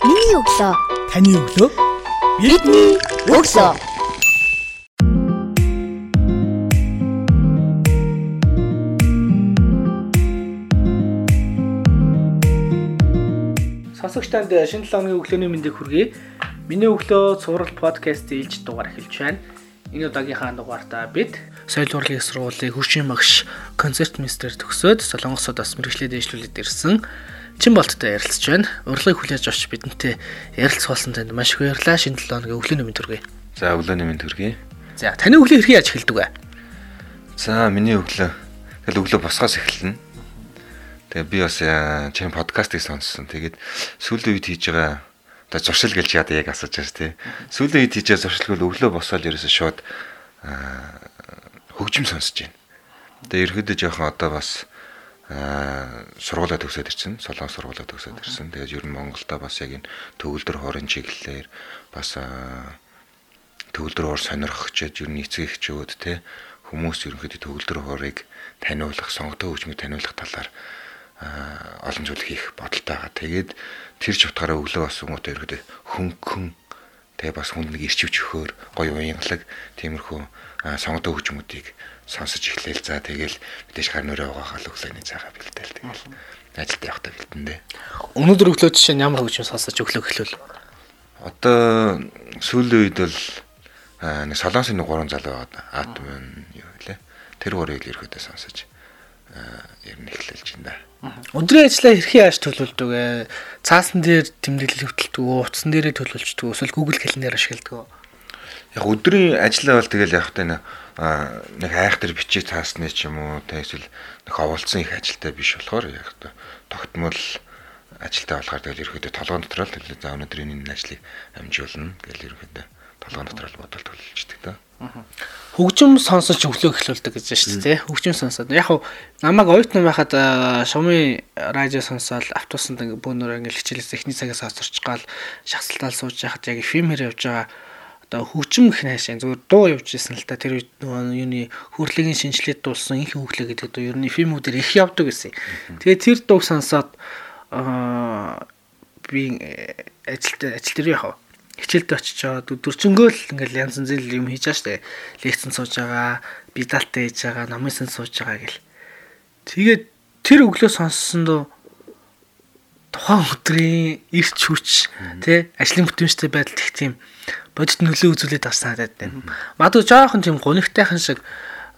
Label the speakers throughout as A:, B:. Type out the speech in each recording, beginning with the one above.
A: Миний өглөө.
B: Таны өглөө.
A: Бидний өглөө.
B: Сонсогч танд шинэ 7 өдрийн өглөөний мэндийг хүргэе. Миний өглөө цуврал подкаст ээлж дугаар эхэлж байна. Энэ удаагийнхаа дугаартаа бид соёл урлагийн сургуулийн хөгжим багш концерт мистер төгсөөд Солонгосод бас мэрэгчлээ дэвшлүүлээд ирсэн Чин болттой ярилцж байна. Урлагийг хүлээж авч бидэнтэй ярилцуулсан танд маш их баярлалаа. Шинэ 7 өдрийн өглөөний мэнд хүргэе.
C: За өглөөний мэнд хүргэе.
B: За таны өглөө хэрхэн яаж эхэлдэг вэ?
C: За миний өглөө тэгэл өглөө босгоос эхэлнэ. Тэгээ би бас чинь подкастыг сонссон. Тэгээд сүүлийн үед хийж байгаа одоо зуршил гэлж яа яг асууж байгаа тий. Сүүлийн үед хийж байгаа зуршил бол өглөө босоод ерөөсөө шууд хөгжим сонсож байна. Тэгээ ерөөдөө жоохон одоо бас сургуулаа төгсөөд ирсэн. Солонгос сургуулаа төгсөөд ирсэн. Тэгээд ер нь Монголда бас яг энэ төгөлдөр хорын чиглэлээр бас төгөлдөр хор сонирхож чад ер нь эцэг эхчүүд те хүмүүс ерөнхийдөө төгөлдөр хорыг таниулах, сонгодог хөгжмийг таниулах талаар олон зүйл хийх бодолтой байгаа. Тэгээд тэр ч утгаараа өглөө бас хүмүүст ерөөдөө хөнгөн тэгээ бас хүнд нэг ирчвч өгөхөөр гоё уянгалаг тиймэрхүү сонгодог хөгжмүүдийг сонсож эхлээл за тэгэл мэдээж гар нүрээ угаахал өглөөний цагаа бэлдээл тэгэл ажилд явахдаа бэлдэндээ.
B: Өнөөдөр өглөө жишээ нь ямар хөгжим сонсож өглөө эхлүүл?
C: Одоо сүүлийн үед бол нэг солонгосын нэг гурван залуу байгаа. Атом юу вэ? Тэр гурыг л ирэхдээ сонсож ер нь эхлэлж байна.
B: Өдрийн ажлаа хэрхэн яаж төлөвлөдөг вэ? Цаасан дээр тэмдэглэл хөтэлдэг үү? Утсан дээрээ төлөвлөждөг үү? Эсвэл Google Calendar ашигладаг уу?
C: Яг өдрийн ажлаа бол тэгэл яг та нэг айхтар бичиг цаасны ч юм уу тэ эсвэл нэг оволцсон их ажилтай биш болохоор яг тогтмол ажилтай болохоор тэгэл ерөөдөө толгойн дотор л тэгэл за өнөөдөр энэ ажлыг амжуулна гэл ерөөдөө толгойн дотор л бодол төлөвлөждөг та.
B: Хөгжим сонсож өглөө эхлүүлдэг гэж байна шүү дээ. Хөгжим сонсоод яг хав намайг оюутан байхад шумын радио сонсоод автобусанд ингээ бөөнөр ингээ хичээлээс эхний цагаас асуурч гал шахсалтаал сууж яхад яг фильмээр явж байгаа одоо хөгжим гэх наашаа зүгээр дуу явж ирсэн л та тэр үед нөгөө юуны хөрлийн шинжилээд дуулсан их хөглөө гэдэг дуу ер нь фильмүүдээр их явдаг гэсэн. Тэгээ тэр дууг сонсоод аа би ажилт ажил дээр яхав. Хичээлд очичоод өдөржингөө л ингээл янз янзын юм хийж байгаа штэ. Лекцэн сууж байгаа, би даалтаа хийж байгаа, намын сууж байгаа гэл. Тэгээд тэр өглөө сонссон доо тухайн өдрийн эрч хүч тий ажлын бүтэмжтэй байдал их тийм бодит нөлөө үзүүлээд авсан надад байна. Магадгүй жоохон тийм гунигтайхан шиг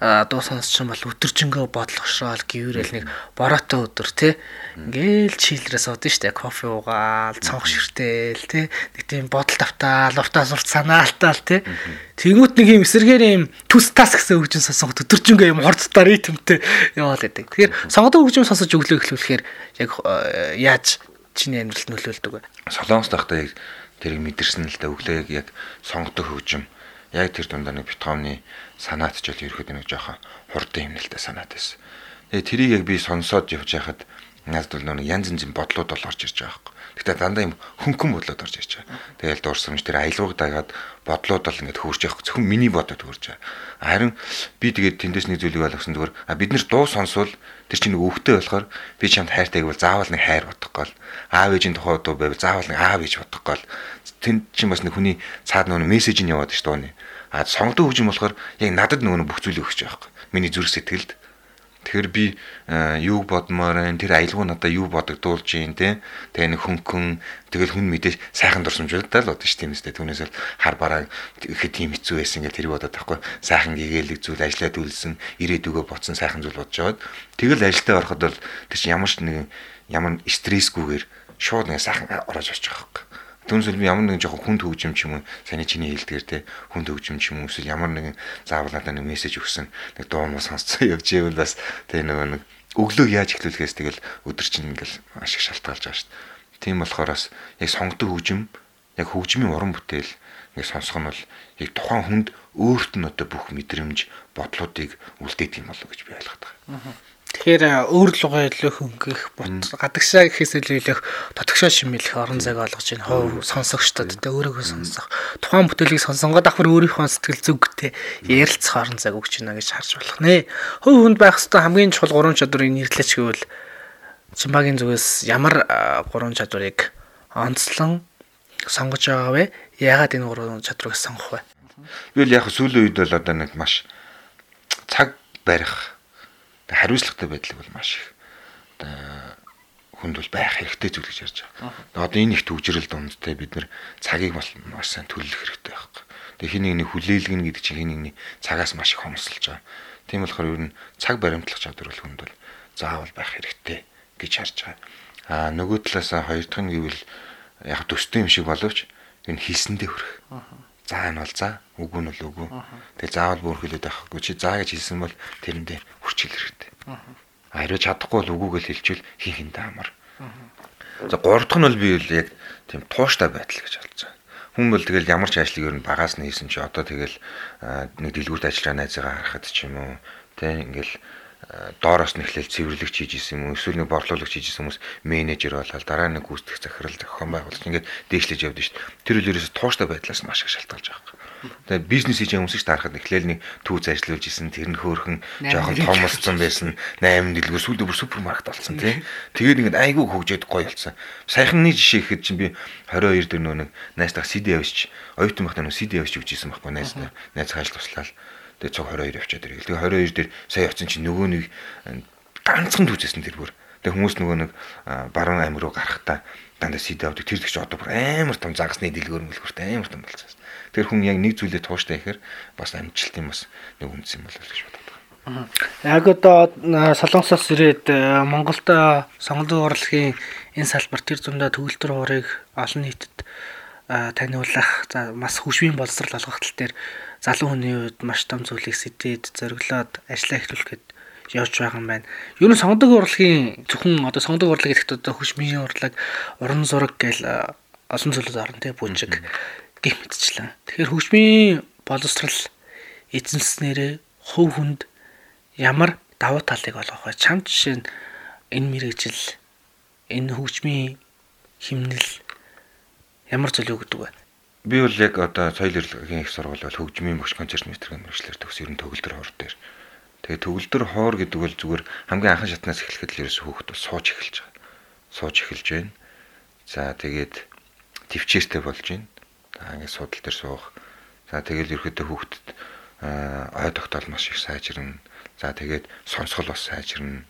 B: дуу сонсч юм бол өдөржингөө бодол гошроол гіврэл нэг бороотой өдөр тий ингээл чийлрээс одсон штэ кофе уугаал цонх ширтэл тий нэг тийм бодол тавтаал уфтаа сурт санаалтаал тий тэгмүүд нэг юм эсэргээр юм түс тас гэсэн хөгжин сонсоход өдөржингөө юм хорцдоо ритмтэй яваал гэдэг. Тэгэхээр сонгодог хөгжим сонсож өглөө эхлүүлэхээр яг яаж чиний амьдралд нөлөөлдөг вэ?
C: Солонгос тахта яг тэрийг мэдэрсэн л да өглөө яг сонгодог хөгжим яг тэр дундаа нэг битгомны санаат ч бол ерөөд нэг жоохон хурдан хэмнэлтэй санаат байсан. Тэгээ тэрийг яг би сонсоод явж байхад надад бол нэг янз янзын бодлууд бол орж ирж байгаа байхгүй. Гэтэ дандаа юм хөнгөн бодлоод орж ирж байгаа. Тэгээл дуурсамж тэр аялгууг дагаад бодлууд бол ингээд хөөрж явах зөвхөн миний бодод хөөрж байгаа. Харин би тэгээд тэндээс нэг зүйлийг ойлгосон зүгээр бид нэр дуу сонсвол тэр чинь өвгтэй болохоор би чамд хайртай гэвэл заавал нэг хайр бодохгүй л аав ээжийн тухай дуу байвал заавал нэг аав ээж бодохгүй л тэнд чинь бас нэг хүний цаад нөгөө мессеж нь яваад ш дууны. А сонгодог хөгжим болохоор яг надад нөгөө бүх зүйлийг өгч байгаа байхгүй. Миний зүрх сэтгэлд. Тэгэхээр би юуг бодмоор байна? Тэр аялгау надаа юу бодогдуулж юм те? Тэгээ нэг хөнгөн тэгэл хүн мэдээж сайхан дурсамжтай л бодож ш тийм үстэй. Түүнээс л хар бараа ихэд тийм хэцүү байсан гэж тэр бодоод байхгүй. Сайхан гэгээлэг зүйл ажиллаад үлсэн, ирээдүгөө бодсон сайхан зүйл бодож аваад тэгэл ажилдаа ороход бол тэр чинь ямар ч нэг ямар стрессгүйгээр шууд нэг сайхан очиж байгаа байхгүй. Түүнээс би ямар нэгэн жоохон хүнд хөгжим ч юм уу саний чиний хэлдгээр те хүнд хөгжим ч юм уу эсвэл ямар нэгэн заавал надад нэг мессеж өгсөн нэг дуу муу сонсцоо явж ивэл бас те нөгөө нэг өглөө яаж эхлүүлэхээс тэгэл өдөр чинь ингээл маш их шалтгаалж байгаа шүү дээ. Тийм болохоор бас яг сонгодог хөгжим яг хөгжмийн уран бүтээл ингээ сонсох нь бол яг тухайн хүнд өөрт нь одоо бүх мэдрэмж бодлуудыг үлдээдэг юм болов гэж би ойлгоод байгаа.
B: Тэгэхээр өөр лугаа илүү хөнгөх гадагшаа гэхээс илүү дотгошоо шимэлэх орон зайг олгож байна. Хов сонсогчдод тэ өөрөөгөө сонсох. Тухайн бүтээлийг сонсонгоо давхар өөрийнхөө сэтгэл зүгтэй ярилцах орон зайг өгч байна гэж харж болох нэ. Хөв хүнд байх хэвээр хамгийн чухал гурван чадварыг нэрлэж гэвэл Чимбагийн зүгээс ямар гурван чадварыг онцлон сонгож байгаа вэ? Яагаад энэ гурван чадрыг сонгох вэ?
C: Би л яг сүүлийн үед бол одоо нэг маш цаг барих хариуцлагатай байдлыг бол маш их одоо хүнд бол байх хэрэгтэй зүйл гэж ярьж байгаа. Одоо энэ их төвжрэл дундтай бид нар цагийг бас маш сайн төлөх хэрэгтэй байхгүй. Тэгээ хин нэгний хүлээлгэн гэдэг чинь хин нэгний цагаас маш их хомсолж байгаа. Тийм болохоор ер нь цаг баримтлах чадвар бол хүнд бол заавал байх хэрэгтэй гэж харж байгаа. Аа нөгөө талаас хоёр дахь нь гэвэл яг төстэй юм шиг боловч энэ хийсэндээ хүрэх. За энэ бол за, үгүй нь бол үгүй. Тэгээ заавал бүр хэлээд байхгүй. Чи за гэж хэлсэн бол тэрэндээ хүрчил хэрэгтэй. Ариу чадахгүй бол үгүй гэж хэлчихвэл хин хинтээ амар. За гурав дахь нь бол би яг тийм тууштай байдал гэж болж байгаа. Хүн бол тэгэл ямар ч ажлыг ер нь багаас нь хийсэн чи одоо тэгэл нэг дэлгүүрт ажиллаа найзаагаа харахад ч юм уу тэг ингээл доороос нь эхлээл цэвэрлэгч хийж исэн юм эсвэл нэг борлуулагч хийж исэн хүмүүс менежер болоод дараа нэг гүйцэтгэх захирал зохион байгуулагч ингээд дээшлэж явдсан шүү дээ. Тэр үл ерөөс тууштай байдлаас маш их шалтгаалж байгаа юм. Тэгээд бизнес хийж байгаа хүмүүс ч таарахад эхлээл нэг түүц ажиллуулж исэн тэр нь хөөхөн жоохон том болсон байсан 8 дэлгүүр сүүлдээ бүр супермаркет болсон тий. Тэгээд ингээд айгүй хөгжөөд гоё болсон. Саяхны жишээ гэхэд чинь би 22 дээр нөө нэг найстаа CD авчиж оюутан байхдаа нөө CD авчиж өгч исэн байхгүй найстаа. Найз хааж туслаад Тэгээ цог 22 явчаад ирээ. Тэгээ 22 дээр сая явцсан чинь нөгөө нэг ганцхан түүцсэн тэр бүр. Тэгээ хүмүүс нөгөө нэг баруун амир руу гарахтаа дандаа сид авдаг. Тэр их ч одоо бүр амар том загасны дэлгүүр мөлгөртэй амар том болчихсон. Тэр хүн яг нэг зүйлээ тууштай ихээр бас амжилтын бас нэг үндэс юм болов гэж боддог.
B: Яг одоо Солонгосоос ирээд Монголд сонголийн урлагийн энэ салбар тэр зундаа төгөлтөр хуурыг олон нийтэд таниулах за бас хүшвийн боловсрал олгох тал дээр залуу хүний үед маш том зүйлийг сэтэд зориглоод ажиллаа эхлүүлэхэд явж байгаа юм байна. Юу н сонгодог урлагийн зөвхөн одоо сонгодог урлаг гэхэд одоо хөшмийн урлаг, уран зураг гэл олон зүйлүүд орно тий бүжиг гэх мэтчлэн. Тэгэхээр хөшмийн боловсрал эзэмснээрээ хөв хүнд ямар давуу талыг олгох вэ? Чам жишээ нь энэ мэрэгжил энэ хөгжмийн химнэл ямар зүйл өгдөг вэ?
C: Би бол яг одоо соёл ирэлтийн их сургууль бол хөгжмийн багш концерт мэтрэг мэрэгчлэр төгс ер нь төгөлдөр хоор дээр. Тэгээ төгөлдөр хоор гэдэг бол зүгээр хамгийн анхан шатнаас эхлэхэд л ерөөс хүүхэд бол сууж эхэлж байгаа. Сууж эхэлж байна. За тэгээд төвчээртэй болж байна. За ингээд судал дээр суух. За тэгэл ерөөдөө хүүхдэд ой тогтоол маш их сайжирна. За тэгээд сонсгол бас сайжирна.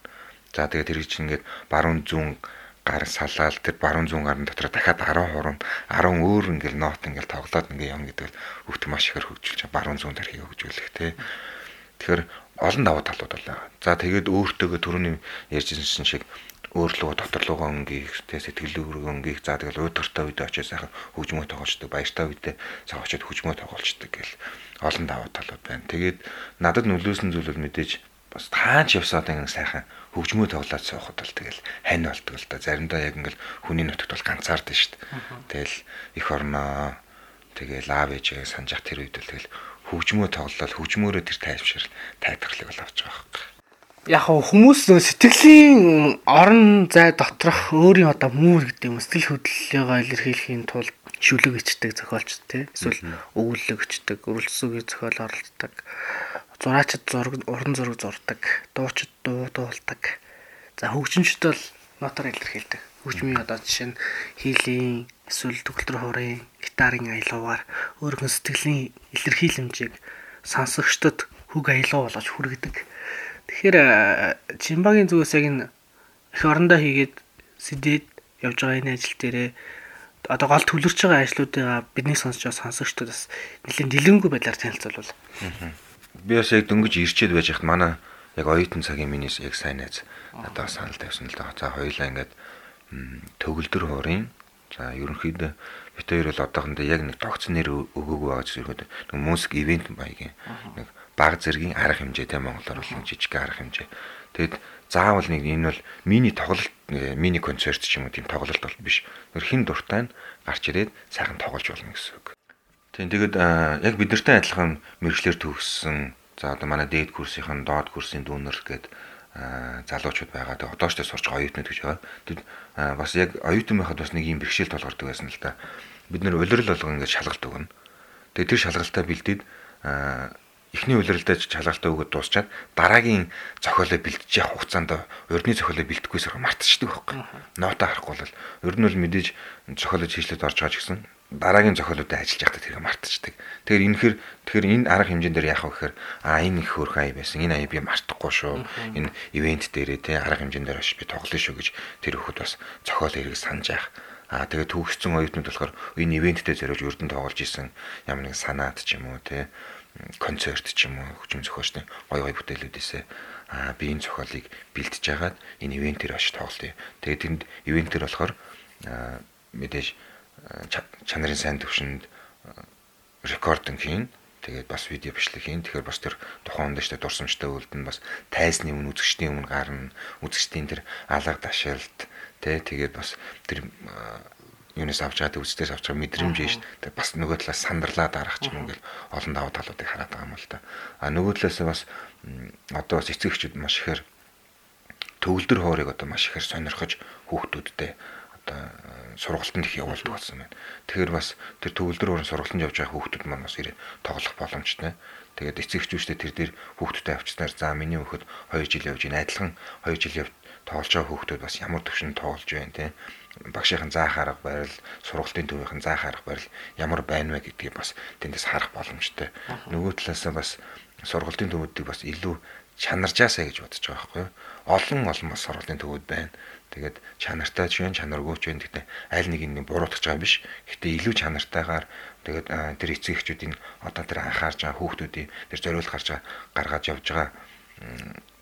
C: За тэгээд тэр чинь ингээд баруун зүүн гар салаал тэр баруун зүүн гарын дотор дахиад 10 хурам 10 өөр ингээл нот ингээл тоглоод ингээ юм гэдэг хүүхд маш ихээр хөгжүүлж баруун зүүн тархийг хөгжүүлэх те. Тэгэхээр олон давуу талууд байна. За тэгээд өөртөөгөө түрүүний ярьжсэн шиг өөрлөгөө доторлогоо өнгөөх тэ сэтгэлөөрөө өнгөөх за тэгэл өөдөртөө үед очиж сайхан хөгжмөө тоглолцдог баяртай үедээ цаа очиж хөгжмөө тоглолцдог гэл олон давуу талууд байна. Тэгээд надад нөлөөсөн зүйл бол мэдээж бас таач явсаад ингэ сайхан хөгжмөө тоглоод суухад бол тэгэл хань болдог л да. Заримдаа яг ингээл хүний нутагт бол ганцаард шүү дээ. Тэгэл их орноо тэгэл аав ээжээ санджах тэр үед бол тэгэл хөгжмөө тоглолол хөгжмөөрөө тэр тайвшрал тайлбарлыг бол авч байгаа хэрэг.
B: Яг хүмүүс сэтгэлийн орон зай доторх өөрийн одоо муур гэдэг юм сэтгэл хөдлөлийгөө илэрхийлэхийн тулд шүлэг ичдэг зохиолч тий эсвэл өвлөг ичдэг өрөлсөгийн зохиол оролцдог зураачд зураг уран зураг зурдаг, дуучид дуу дуулдаг. За хөгжимчд бол нотоор илэрхийлдэг. Хөгжмийн одоо жишээ нь хийлийн эсвэл төгөлтөр хуурын гитарын аялуугаар өөрхөн сэтгэлийн илэрхийлэмжийг сонсогчдод хүг аялуу болгож хүргэдэг. Тэгэхээр Чимбагийн зүгээс яг энэ эх орондоо хийгээд сэдээд явж байгаа энэ ажил дээрээ одоо гол төлөрч байгаа ажлуудаа бидний сонсож байгаа сонсогчдод бас нэлээд дэлгэнгүй байдлаар танилцуулвал. Аа
C: би бас яг дөнгөж ирчээд байж хат манай яг оюутан цагийн миний яг сайн найз надад санал тавьсан л да. За хоёулаа ингээд төгөлдөр хуурын за ерөнхийдөө бит хоёр бол одоохондоо яг нэг тогтсон нэр өгөөгүй байгаа ч ерөнхийдөө нэг музик ивент маягийн нэг баг зэргийн арга хэмжээтэй монголоор бол жижиг арга хэмжээ. Тэгэд заавал нэг энэ бол мини тоглолт мини концерт ч юм уу тийм тоглолт бол биш. Нөр хин дуртай нь гарч ирээд сайхан тоглож болно гэсэн үг. Тийм тэгээд яг бидэртэй адилхан мэрэгчлэр төгссөн за одоо манай дээд курсын доод курсын дүүнер гээд залуучууд байгаа. Тэгээд одоо ч тэ сурч оюутнууд гэж байгаа. Тэд бас яг оюутан байхад бас нэг юм бэрхшээл толгордог байсан л да. Бид нэр улирал болгон ингээд шалгалт өгнө. Тэгээд тэр шалгалтаа бэлдээд эхний улиралдаа шалгалтаа өгöd дуусчаад дараагийн зохиолоо бэлтэж явах хугацаанд урдны зохиолоо бэлдэхгүйс мартчихдаг байхгүй. Нота харахгүй бол ер нь бол мэдээж зохиолоо хийшлээд орж байгаа ч гэсэн дараагийн зохиолуудад ажиллаж байхдаа тэрийг мартчихдаг. Тэгэхээр энэхэр тэгэхээр энэ арга хэмжээнд дээр яах вэ гэхээр а энэ их хөрх ай байсан. Энэ ая би мартахгүй шүү. Энэ ивент дээрээ те арга хэмжээнд дээр очиж би тоглоно шүү гэж тэр хөхөд бас зохиол хэрэг санаж яах. А тэгээд түүхсэн оюутнууд болохоор энэ ивенттэй зориулж өрдөн тоглож исэн ямар нэгэн санаад ч юм уу те концерт ч юм уу хүчин зохиолчтой гой гой бүтээлүүдээсээ а би энэ зохиолыг бэлтэж хагаад энэ ивентээр очиж тоглоё. Тэгээд тэнд ивентээр болохоор мэдээж чанарын сайн төвшөнд рекординг хийн. Тэгээд бас видео бичлэг хийн. Тэгэхээр бас тэр тухайн үндэ штэ дурсамжтай үлдэн бас тайсны өмнө үзэгчдийн өмнө гарна. Үзэгчдийн тэр алга ташаалт тэ тэгээд бас тэр юунаас авч байгаа үзтээс авч байгаа мэдрэмж шүү дээ. Бас нөгөө талаас сандарлаа дарах ч юм ингээл олон даваа талуудыг хараад байгаа юм л да. А нөгөө талаас бас одоо бас эцэгчүүд маш ихээр төгөлдөр хоорыг одоо маш ихээр сонирхож хүүхдүүдтэй одоо сургалтанд их явуулдаг болсон байна. Тэгэхээр бас тэр төгөлдөр орон сургалтанд явж байгаа хүүхдүүд маань бас ирээ тоглох боломжтой. Тэгээд эцэгчүүчтэй тэр дээр хүүхдүүдэд авчснаар за миний хүүхэд 2 жил явж ийн адилхан 2 жил яв тоглож байгаа хүүхдүүд бас ямар төвшөнд тоглож байна те багшийн заах арга барил сургалтын төвийн заах арга барил ямар байна вэ гэдгийг бас тэндээс харах боломжтой. Нөгөө талаас бас сургалтын төвүүдийг бас илүү чанаржаасаа гэж бодож байгаа байхгүй юу? Олон олон бас сургалтын төвүүд байна. Тэгээд чанартай ч вэ, чанаргүй ч вэ гэхдээ аль нэг нь буруутгаж байгаа биш. Гэхдээ илүү чанартайгаар тэгээд тэр эцэг эхчүүдийн одоо тэр анхаарж байгаа хүүхдүүдийн тэр зориул гарч гаргаж явж байгаа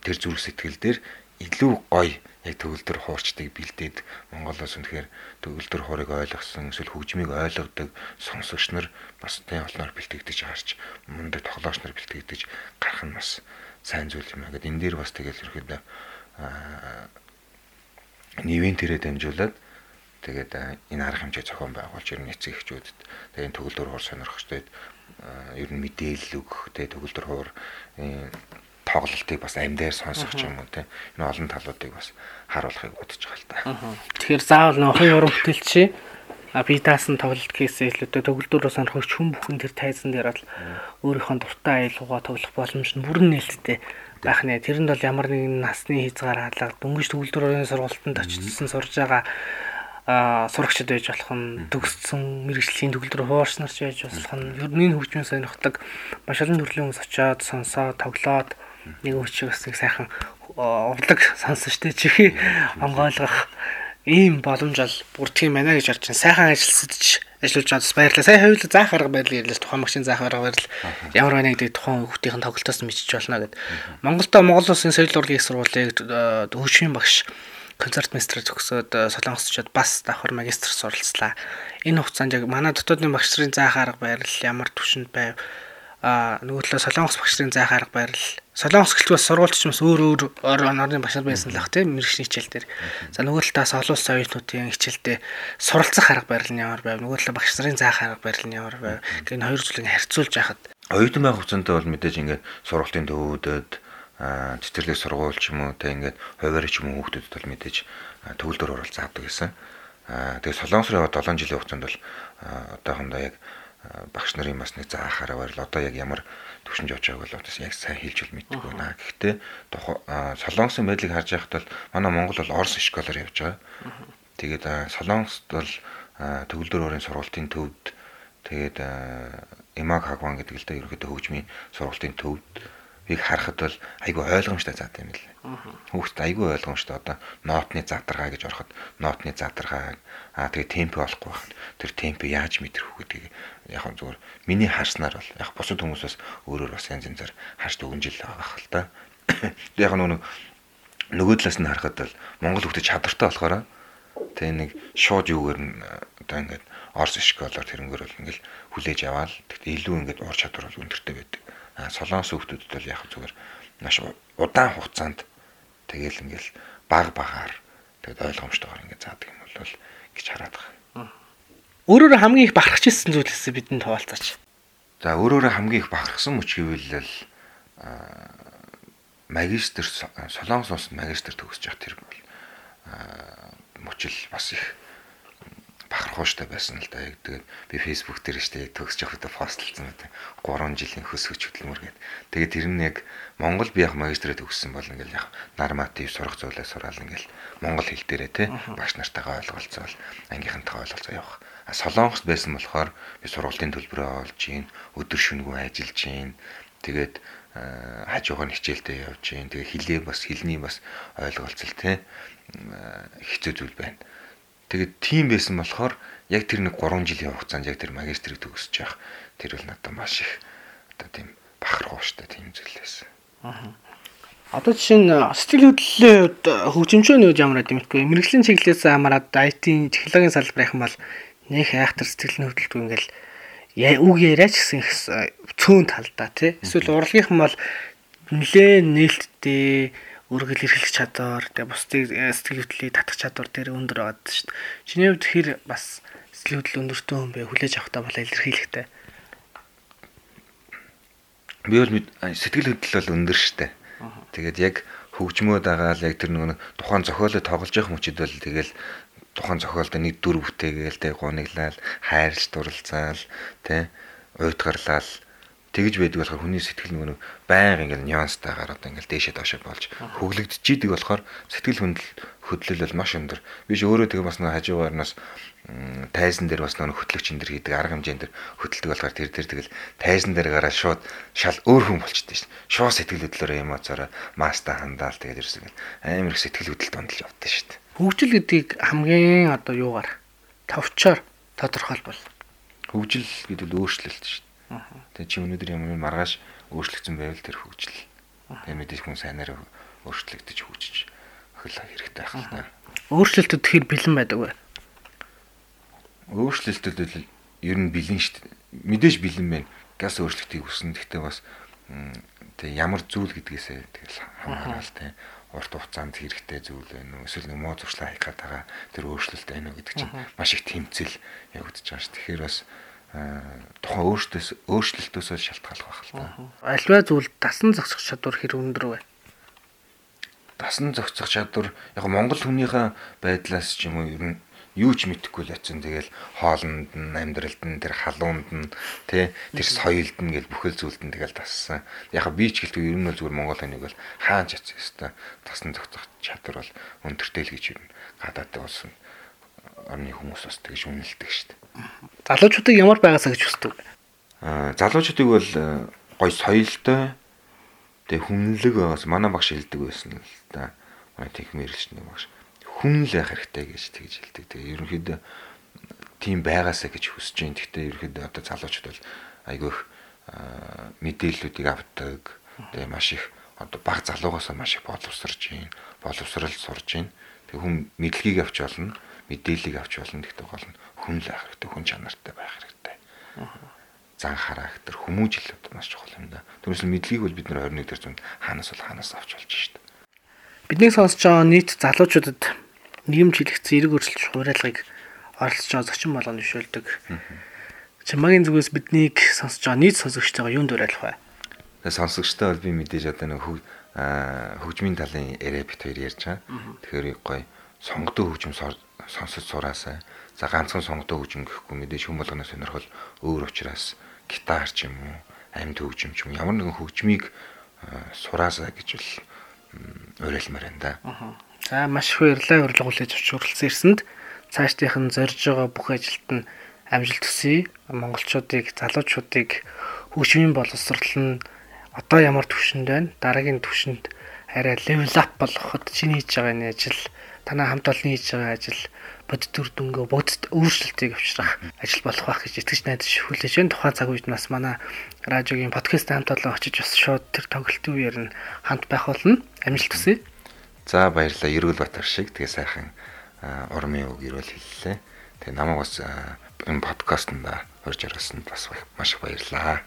C: тэр зүрх сэтгэл дээр илүү гоё яг төгөлдөр хуурчдыг бэлдээд Монголоос үнэхээр төгөлдөр хуурыг ойлгосон эсвэл хөгжмийг ойлгодог сонсогч нар бас тийм олноор бэлтгэгдэж харж мундаг тоглогч нар бэлтгэгдэж гарах нь бас сайн зүйл юм аа гэд энэ дээр бас тэгэл ерөөдөө нэвэн тэрэ дамжуулаад тэгээд энэ арга хэмжээ зохион байгуулж ер нь эцэг эхчүүдэд тэгээд төгөлдөр хуур сонирхогчдод ер нь мэдээлэл өгөх тэгээд төгөлдөр хуур тоглолтыг бас амьдаар сонсох юм уу тийм энэ олон талуудыг бас харуулахыг бодож байгаа л да.
B: Тэгэхээр заавал нөх хөрөн бүтээлчээ а би таасан тоглолт хийсээ илүүтэй төгөлдөрөө сонирхогч хүн бүхэн тэр тайзан дээр бол өөрийнхөө дуртай аюулгуугаа тоглох боломж нь бүрэн нээлттэй байх нэ. Тэрэнд бол ямар нэгэн насны хязгаар хаалга дөнгөж төгөлдөр орны сургалтанд очсон сурж байгаа сурагчд байж болох нь төгссөн мэрэгжлийн төгөлдөр хуурч нар ч байж болох нь ер нь хөгжмийн сонирхдаг. Маш олон төрлийн хүмүүс очиод сонсоод тоглоод нэг өчиг бас нэг сайхан урлаг сонсон штэ чихээ онгойлгох ийм боломж бол бүрдгийм байна гэж харж байна. Сайхан ажилласдж ажиллаж чадсан баярлалаа. Сая хоёул заах арга барил ярьлаа. Тухайн магшин заах арга барил ямар байна гэдэг тухайн хүүхдийн тоглолтоос мэдчих болно гэд. Монголдо Монгол Улсын соёл урлагийн сургуулийг хөгжмийн багш концерт мастер төгсөөд солонгосчууд бас давхар магистр суралцлаа. Энэ хугацаанд яг манай дотоодын багш нарын заах арга барил ямар төвшөнд байв а нөгөө талаа солонгос багш нарын заах арга барил солонгос гэлч бас сургуульч бас өөр өөр орны багш нар байсан л ах тийм мэрэгчний хичээл дээр. За нөгөө талаас олон улсын оюутнуудын хичээлдээ суралцах арга барил нь ямар байв? Нөгөө талаа багш нарын заах арга барил нь ямар байв? Гэх энэ хоёр зүйлийг харьцуулж яхад
C: оюутан байх хугацаанд бол мэдээж ингээд сургалтын төвүүдэд цэцэрлэг сургууль ч юм уу те ингээд хуваарь ч юм уу хүүхдүүдэд бол мэдээж төгөлдөр оролцоо авдаг гэсэн. Тэгээ солонгос руу 7 жилийн хугацаанд бол одоохондоо яг багш нарын бас нэг заахаараа байл одоо яг ямар төвшинж явж байгааг бол одоо яг сайн хэлж үл мэддэг байна. Гэхдээ солонгосын байдлыг харж байхад бол манай Монгол бол Орос школоор явж байгаа. Тэгээд солонгост бол төгөлдөр өөрийн сургалтын төвд тэгээд Имаг Хагван гэдэг л да ерөөхдөө хөгжмийн сургалтын төвд ийг харахад бол айгүй ойлгомжтой заатай юм лээ. Хүүхдэд айгүй ойлгомжтой одоо нотны задаргаа гэж ороход нотны задаргаа аа тэгээ темп олохгүй байна. Тэр темп яаж мэдрэх үү гэдгийг яг нь зүгээр миний харснаар бол яг бусад хүмүүс бас өөрөөр бас янз янзаар харж дүгнжил байгаа хэл та. Яг нэг нөгөө талаас нь харахад бол Монгол хүүхдэд чадвартай болохоор тэгээ нэг шууд юугаар нь одоо ингээд Орос школоор тэрнгээр бол ингээл хүлээж аваад тэгтээ илүү ингээд уур чадвар бол өндөртэй байдаг солонгос хүүхдүүдэд бол яг зүгээр маш удаан хугацаанд тэгэл ингээл баг багаар тэгэд ойлгомжтойгоор ингээд заадаг юм бол гэж хараад байгаа.
B: Өөрөөр хамгийн их бахархажсэн зүйлээс бидэнд хаваалцаач.
C: За өөрөөр хамгийн их бахархсан мөч гэвэл магистр солонгос улс магистр төгсөж явах тэр бол мөчл бас их бахархууштай байсан л да. Яг тэгээд би Facebook дээр штэ төгсөж явахдаа постлцсан үү. 3 жилийн хөсгөж хөдөлмөр гээд. Тэгээд тэр нь яг Монгол би яг магистраа төгссөн бол ингээл яг норматив сурах зүйлээ сураал ингээл монгол хэл дээрээ те багш нартайгаа ойлголцоол ангийнхантайгаа ойлголцоо явах. А Солонгост байсан болохоор би сургалтын төлбөрөө олж гин, өдөр шөнөгүй ажиллаж гин. Тэгээд хажуугаар нь хичээлдээ явж гин. Тэгээ хилээ бас хилний бас ойлголцол те хэцүү зүйл байна. Тэгээд тийм байсан болохоор яг тэр нэг 3 жилийн хугацаанд яг тэр магистрийг төгсөж явах тэр бол надад маш их одоо тийм бахархуу штэ тийм зүйл байсан.
B: Аа. Одоо жишээ нь сэтгэл хөдлөлийн хувьд хөгжимчөөний үед ямар бэ? Мэргэжлийн чиглэлээс хамаарат IT-ийн технологийн салбар юм бол нэг айхтар сэтгэл хөдлөлтгүй ингээл үг яриач гэсэн их цөөн талдаа тий. Эсвэл урлагийнхан бол нэлээ нээлттэй үргэл эрхлэх чадвар тэгээ бусдыг сэтгэл хөдлөлийг татах чадвар дээр өндөр байгаад шүү дээ. Чиний хувьд хэр бас сэтгэл хөдлөл өндөртэй хүн бэ хүлээж авахтаа бол илэрхийлэхтэй.
C: Би бол сэтгэл хөдлөл бол өндөр штэ. Тэгээд яг хөгжмөө дагаал яг тэр нөгөө тухайн зохиолыг тоглож явах мөчид бол тэгэл тухайн зохиолд нэг дүр бүтээгээл тэ гуниглал хайрлж дурлцаал тэ уйтгарлал тэгж байдаг болохоор хүний сэтгэл нөгөө байнга ингээл нюанстайгаар одоо ингээл дээшээ доошоо болж хөглөгдөж идэг болохоор сэтгэл хөдлөл бол маш өндөр. Би ч өөрөө тэгээ бас нэг хажуугаар нас тайзан дээр бас нэг хөтлөгч энэ төр хийдэг арга хэмжээнд төр хөтэлдэг болохоор тэр тэр тэгэл тайзан дээр гараад шууд шал өөр хүн болчихдээ шин. Шууд сэтгэл хөдлөлөөр эмоцороо маста хандаал тэгээд ирсэн гэл амар их сэтгэл хөдлөлт дондолж явдсан шүү дээ.
B: Хөгжил гэдгийг хамгийн одоо юугаар товчоор тодорхойлбол
C: хөгжил гэдэг нь өөрчлөлт шүү дээ. Тэгээд чи өнөөдөр ямар маргааш өөрчлөгдсөн байвал тэр хөгжил. Тэгээд мэдээж хүн сайнаар өөрчлөгдөж хөгжиж хөл хэрэгтэй байх л та.
B: Өөрчлөлтөд тэгэхээр бэлэн байдаг бай
C: өөрчлөлтөд ер нь бэлэн шүү дээ. Мэдээж бэлэн байна. Газ өөрчлөлтийг хүснэ. Гэхдээ бас тэг ямар зүйл гэдгээсээ тэгэл хамаараал тэ урт хугацаанд хэрэгтэй зүйл байна уу эсвэл муу зуршлаа хийх гэдэг тэр өөрчлөлт байна уу гэдэг чинь маш их тэмцэл явагдаж байгаа ш. Тэгэхээр бас тухайн өөртөөс өөрчлөлтөөс шалтгаалх байх л та.
B: Альва зүйл дасан зогсох чадвар хэр өндөр вэ?
C: Дасан зогсох чадвар яг Монгол хүнийхээ байдлаас ч юм уу ер нь юу ч мэдэхгүй л очсон. Тэгэл хоолнд нь, амьдралд нь, тэр халуунд нь, тэ тэр соёлд нь гэл бүхэл зүйлд нь тэгэл тассан. Яг би ч гэлтгүй ер нь бол зүгээр Монгол хоног бол хаан ч яцсан ёстой. Тасны зохицох чадвар бол өндөртэй л гэж ер нь гадаад болсон орны хүмүүс бас тэгж үнэлдэг шүү дээ.
B: Залуучуудыг ямар байгаасаа гэж хүсдэг?
C: Аа залуучуудыг бол э, гой соёлтой тэг хүнлэг байгаас манай багш хэлдэг байсан л да. Манай тех мэрэлч нэг багш хүн л байх хэрэгтэй гэж тэгж хэлдэг. Тэгээ ерөнхийдөө тийм байгаасаа гэж хүсэж байна. Гэхдээ ерөнхийдөө одоо залуучууд бол айгүйх мэдээллүүдийг авдаг. Тэгээ маш их одоо баг залуугаасаа маш их боловсрж байна. Боловсрал сурж байна. Тэгээ хүн мэдлэгийг авч болно, мэдээллийг авч болно гэхдээ гол нь хүн л байх хэрэгтэй, хүн чанартай байх хэрэгтэй. Зан характер, хүмүүжил маш чухал юм да. Түүнээс мэдлэгийг бол бид нар 21 дэх зуунд хаанаас бол хаанаас авч болж штт.
B: Бидний сонсож байгаа нийт залуучуудад нийгэмж хэлэгцсэн эрг өөрчлөлт хуурайлгыг оролцож байгаа зочин болгоно бишүүлдэг. Чамагийн зүгээс биднийг сонсож байгаа нийт сонсогчтойгоо юунд уриалах вэ?
C: Тэгээ сонсогчтой бол би мэдээж одоо нэг хөгжмийн талын яриа бит хоёр ярьж байгаа. Тэгэхээр гоё сонгодог хөгжим сонсож сураасаа. За ганцхан сонгодог хөгжим гэхгүй мэдээж хүм болгоно сонирхол өөр учраас гитар ч юм уу, амьд хөгжим ч юм ямар нэгэн хөгжмийг сураасаа гэж бол уриалмаар байна да.
B: За маш их баярлалаа урилга хүлээж авч хүрэлцэн ирсэнд цаашдынх нь зорж байгаа бүх ажилд нь амжилт хүсье. Монголчуудыг, залуучуудыг хөгжмийн боловсрол нь одоо ямар төвшөнд байна? Дараагийн төвшөнд арай level up болгоход чиний хийж байгаа энэ ажил, танаа хамт олонний хийж байгаа ажил бодит төр дөнгөө бодит өөрчлөлтийг авчрах ажил болох байх гэж итгэж найдаж хүлээж байна. Тухайн цаг үед нас манай радиогийн подкаст хамт олон очиж бас шууд тэр тоглолтын үеэр нь хамт байх болно. Амжилт хүсье.
C: За баярлалаа. Эргүүл Батар шиг тэгээ сайхан урмын үг ирүүл хэллээ. Тэгээ намайг бас энэ подкастт орж ирсэнд бас маш их баярлалаа.